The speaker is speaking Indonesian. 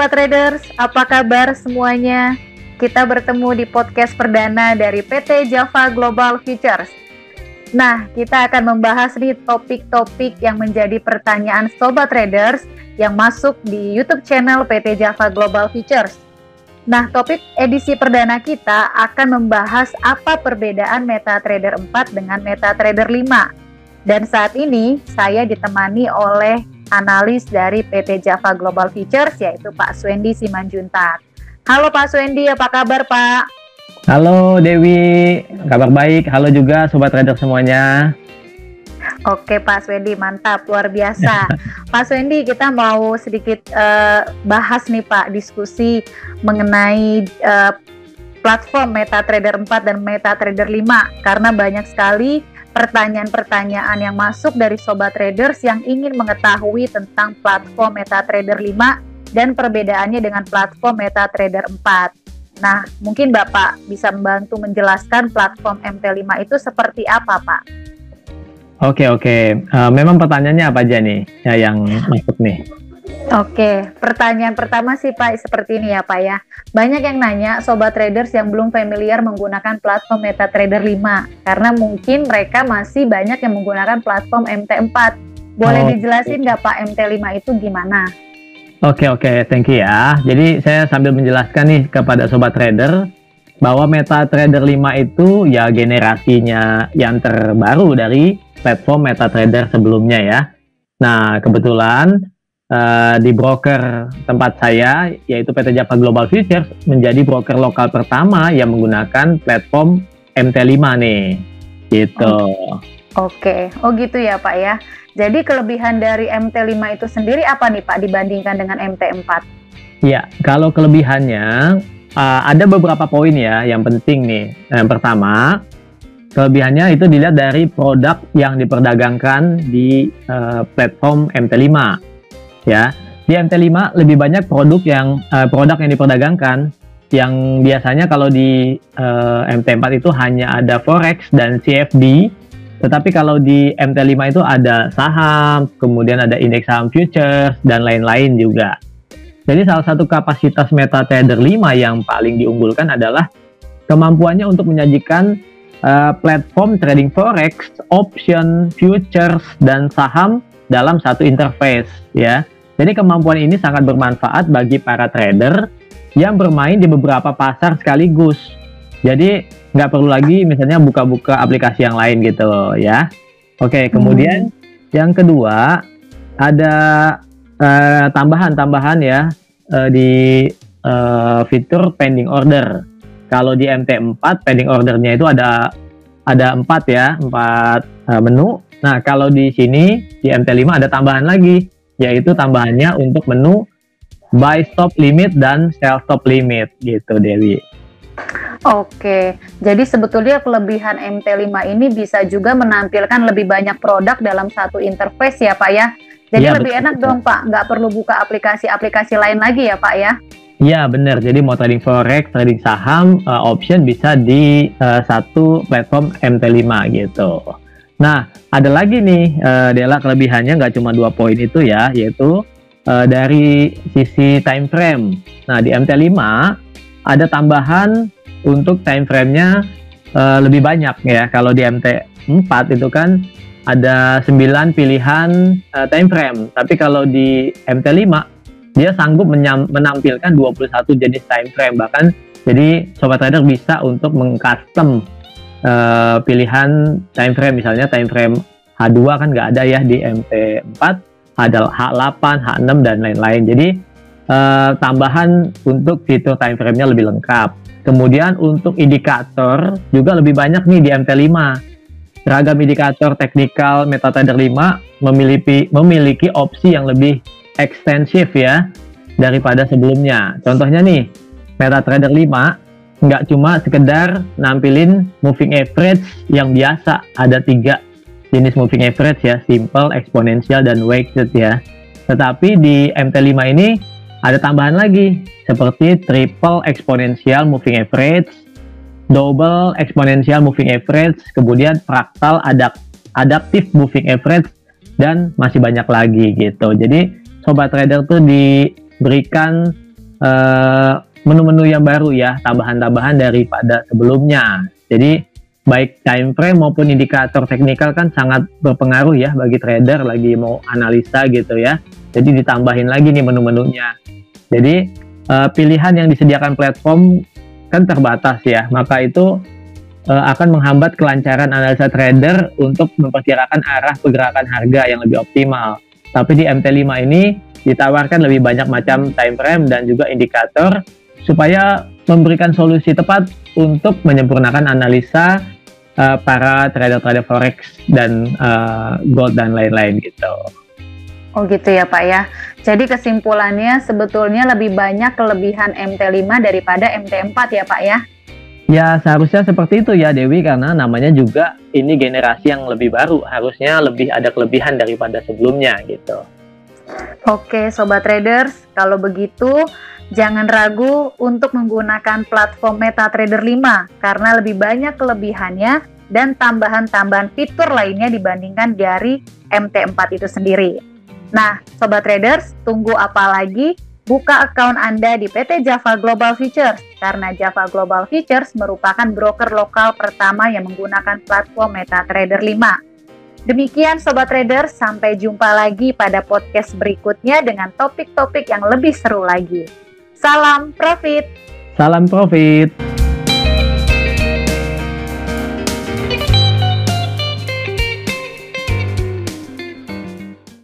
Sobat Traders, apa kabar semuanya? Kita bertemu di podcast perdana dari PT Java Global Futures. Nah, kita akan membahas nih topik-topik yang menjadi pertanyaan Sobat Traders yang masuk di YouTube channel PT Java Global Futures. Nah, topik edisi perdana kita akan membahas apa perbedaan MetaTrader 4 dengan MetaTrader 5. Dan saat ini saya ditemani oleh analis dari PT Java Global Futures yaitu Pak Swendi Simanjuntak. Halo Pak Swendi, apa kabar Pak? Halo Dewi, kabar baik. Halo juga Sobat Trader semuanya. Oke Pak Swendi, mantap, luar biasa. Pak Swendi, kita mau sedikit uh, bahas nih Pak, diskusi mengenai uh, platform MetaTrader 4 dan MetaTrader 5 karena banyak sekali pertanyaan-pertanyaan yang masuk dari sobat traders yang ingin mengetahui tentang platform MetaTrader 5 dan perbedaannya dengan platform MetaTrader 4. Nah, mungkin Bapak bisa membantu menjelaskan platform MT5 itu seperti apa, Pak? Oke, oke. Uh, memang pertanyaannya apa aja nih ya, yang masuk nih? Oke, pertanyaan pertama sih Pak seperti ini ya Pak ya. Banyak yang nanya sobat traders yang belum familiar menggunakan platform MetaTrader 5 karena mungkin mereka masih banyak yang menggunakan platform MT4. Boleh oh, dijelasin nggak Pak MT5 itu gimana? Oke oke, thank you ya. Jadi saya sambil menjelaskan nih kepada sobat trader bahwa MetaTrader 5 itu ya generasinya yang terbaru dari platform MetaTrader sebelumnya ya. Nah, kebetulan uh, di broker tempat saya yaitu PT Java Global Futures menjadi broker lokal pertama yang menggunakan platform MT5 nih gitu. Oke, okay. oh gitu ya Pak ya. Jadi kelebihan dari MT5 itu sendiri apa nih Pak dibandingkan dengan MT4? Ya, kalau kelebihannya uh, ada beberapa poin ya yang penting nih. Yang pertama, kelebihannya itu dilihat dari produk yang diperdagangkan di uh, platform MT5 ya. Di MT5 lebih banyak produk yang uh, produk yang diperdagangkan. Yang biasanya kalau di uh, eh, MT4 itu hanya ada forex dan CFD tetapi kalau di MT5 itu ada saham, kemudian ada indeks saham futures dan lain-lain juga. Jadi salah satu kapasitas MetaTrader 5 yang paling diunggulkan adalah kemampuannya untuk menyajikan uh, platform trading forex, option, futures dan saham dalam satu interface ya. Jadi kemampuan ini sangat bermanfaat bagi para trader yang bermain di beberapa pasar sekaligus. Jadi nggak perlu lagi misalnya buka-buka aplikasi yang lain gitu ya. Oke, kemudian hmm. yang kedua ada uh, tambahan-tambahan ya uh, di uh, fitur pending order. Kalau di MT4 pending ordernya itu ada ada empat ya, empat uh, menu Nah, kalau di sini di MT5 ada tambahan lagi, yaitu tambahannya untuk menu buy stop limit dan sell stop limit gitu Dewi. Oke, jadi sebetulnya kelebihan MT5 ini bisa juga menampilkan lebih banyak produk dalam satu interface ya Pak ya. Jadi ya, lebih betul, enak dong Pak, nggak perlu buka aplikasi-aplikasi lain lagi ya Pak ya. Iya benar, jadi mau trading forex, trading saham, uh, option bisa di uh, satu platform MT5 gitu. Nah, ada lagi nih uh, Dela kelebihannya nggak cuma dua poin itu ya, yaitu uh, dari sisi time frame. Nah, di MT5 ada tambahan untuk time frame-nya uh, lebih banyak ya. Kalau di MT4 itu kan ada 9 pilihan uh, time frame, tapi kalau di MT5 dia sanggup menampilkan 21 jenis time frame bahkan jadi sobat trader bisa untuk mengcustom uh, pilihan time frame misalnya time frame H2 kan nggak ada ya di MT4 ada H8, H6 dan lain-lain. Jadi uh, tambahan untuk fitur time frame-nya lebih lengkap. Kemudian untuk indikator juga lebih banyak nih di MT5 Ragam indikator teknikal MetaTrader 5 memiliki memiliki opsi yang lebih ekstensif ya daripada sebelumnya. Contohnya nih, MetaTrader 5 nggak cuma sekedar nampilin moving average yang biasa ada tiga jenis moving average ya simple, exponential dan weighted ya. Tetapi di MT5 ini ada tambahan lagi seperti triple exponential moving average double exponential moving average kemudian fractal adapt adaptive moving average dan masih banyak lagi gitu. Jadi sobat trader tuh diberikan uh, menu-menu yang baru ya, tambahan-tambahan daripada sebelumnya. Jadi baik time frame maupun indikator teknikal kan sangat berpengaruh ya bagi trader lagi mau analisa gitu ya. Jadi ditambahin lagi nih menu-menunya. Jadi uh, pilihan yang disediakan platform kan terbatas ya, maka itu uh, akan menghambat kelancaran analisa trader untuk memperkirakan arah pergerakan harga yang lebih optimal. Tapi di MT5 ini ditawarkan lebih banyak macam time frame dan juga indikator supaya memberikan solusi tepat untuk menyempurnakan analisa uh, para trader-trader forex dan uh, gold dan lain-lain gitu. Oh gitu ya Pak ya. Jadi kesimpulannya sebetulnya lebih banyak kelebihan MT5 daripada MT4 ya Pak ya? Ya seharusnya seperti itu ya Dewi karena namanya juga ini generasi yang lebih baru harusnya lebih ada kelebihan daripada sebelumnya gitu. Oke Sobat Traders, kalau begitu jangan ragu untuk menggunakan platform MetaTrader 5 karena lebih banyak kelebihannya dan tambahan-tambahan fitur lainnya dibandingkan dari MT4 itu sendiri. Nah, Sobat Traders, tunggu apa lagi? Buka akun Anda di PT Java Global Futures, karena Java Global Futures merupakan broker lokal pertama yang menggunakan platform MetaTrader 5. Demikian Sobat Traders, sampai jumpa lagi pada podcast berikutnya dengan topik-topik yang lebih seru lagi. Salam profit! Salam profit!